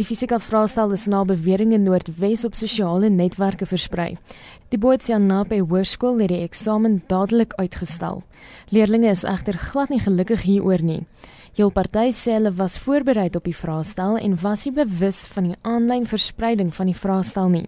Die fisika vraestel is na beweringe Noordwes op sosiale netwerke versprei. Die Botsianape Hoërskool het die eksamen dadelik uitgestel. Leerlinge is egter glad nie gelukkig hieroor nie. Heel party sê hulle was voorberei op die vraestel en was nie bewus van die aanlyn verspreiding van die vraestel nie.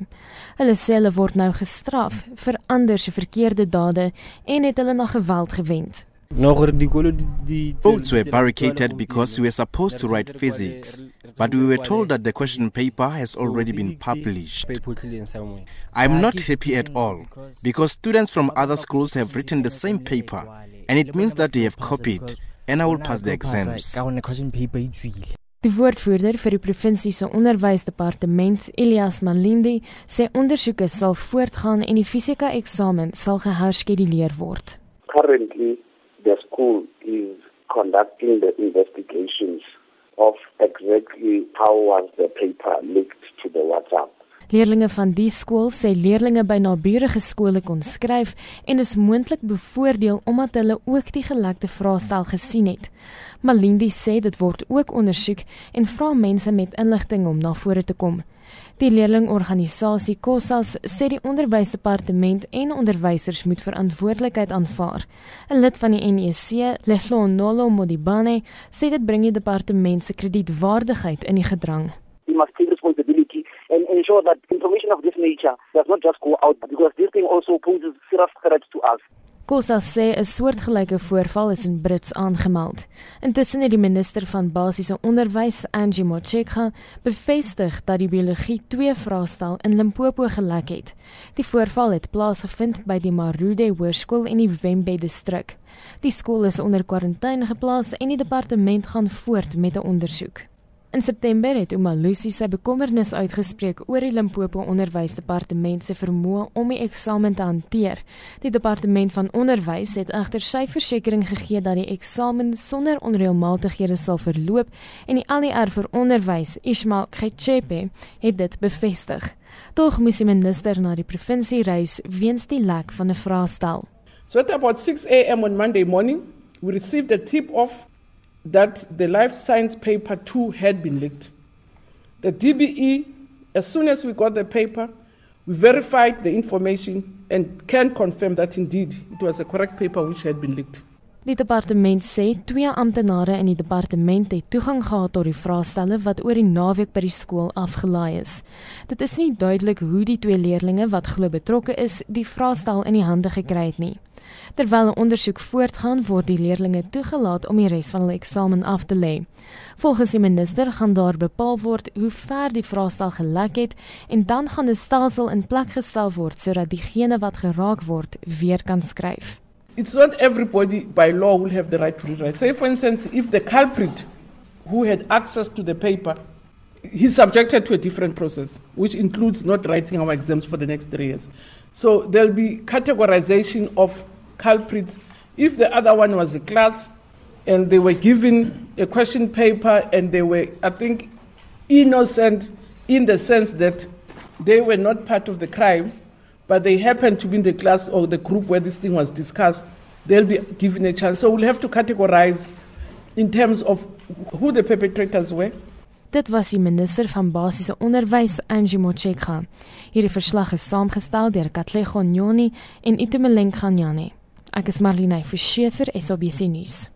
Hulle sê hulle word nou gestraf vir ander se verkeerde dade en het hulle na geweld gewend. Boats were barricaded because we were supposed to write physics, but we were told that the question paper has already been published. I'm not happy at all because students from other schools have written the same paper, and it means that they have copied, and I will pass the exams. Die woordvoerder vir die provinsie se onderwysdepartement, Elias Malindi, sê ondersoeke sal voortgaan en die fisika eksamen sal geherskeduleer word. Currently, school is conducting the investigations of exactly how was the paper leaked to the WhatsApp. Leerlinge van die skool sê leerlinge by naburige skole kon skryf en is moontlik bevoordeel omdat hulle ook die gelekte vraestel gesien het. Malindi sê dit word ook ondersoek en vra mense met inligting om na vore te kom. Die leerlingorganisasie Kossas sê die onderwysdepartement en onderwysers moet verantwoordelikheid aanvaar. 'n Lid van die NEC, Lehlonolo Modibane, sê dit bring die departement se kredietwaardigheid in die gedrang. We ensure that information of this nature does not just go out because this thing also poses serious threats to us. Kosa sê 'n soortgelyke voorval is in Brits aangemeld. Intussen het die minister van basiese onderwys, Angie Motshekga, bevestig dat die biologie 2 vraestel in Limpopo gelek het. Die voorval het plaasgevind by die Marude Hoërskool in die Wembe distrik. Die skool is onder kwarantyne geplaas en die departement gaan voort met 'n ondersoek. In September het Umalusi sy bekommernis uitgespreek oor die Limpopo Onderwysdepartement se vermoë om die eksamen te hanteer. Die departement van onderwys het egter sy versekering gegee dat die eksamen sonder onreëlmatighede sal verloop en die ALR vir onderwys, Ismail Khetchepe, het dit bevestig. Tog moes die minister na die provinsie reis weens die lek van 'n vraestel. So at about 6 a.m. on Monday morning, we received a tip off that the life science paper 2 had been leaked. The DBE, as soon as we got the paper, we verified the information and can confirm that indeed it was a correct paper which had been leaked. Die departement sê twee amptenare in die departement het toegang gehad tot die vraestelle wat oor die naweek by die skool afgelaai is. Dit is nie duidelik hoe die twee leerdlinge wat glo betrokke is, die vraestel in die hande gekry het nie. Terwyl 'n ondersoek voortgaan, word die leerdlinge toegelaat om die res van hul eksamen af te lê. Volgens die minister gaan daar bepaal word hoe ver die vraestel gelek het en dan gaan 'n stelsel in plek gestel word sodat diegene wat geraak word weer kan skryf. It's not everybody by law will have the right to rewrite. Say for instance, if the culprit who had access to the paper he's subjected to a different process, which includes not writing our exams for the next three years. So there'll be categorization of culprits. If the other one was a class and they were given a question paper and they were, I think, innocent in the sense that they were not part of the crime, but they happened to be in the class or the group where this thing was discussed, they'll be given a chance. So we'll have to categorize in terms of who the perpetrators were. Dit was die minister van basiese onderwys, Angie Motshekga. Hierdie verslag is saamgestel deur Katlego Nyoni en Itumeleng Ganyane. Ek is Marlene Forsiefer, SABC nuus.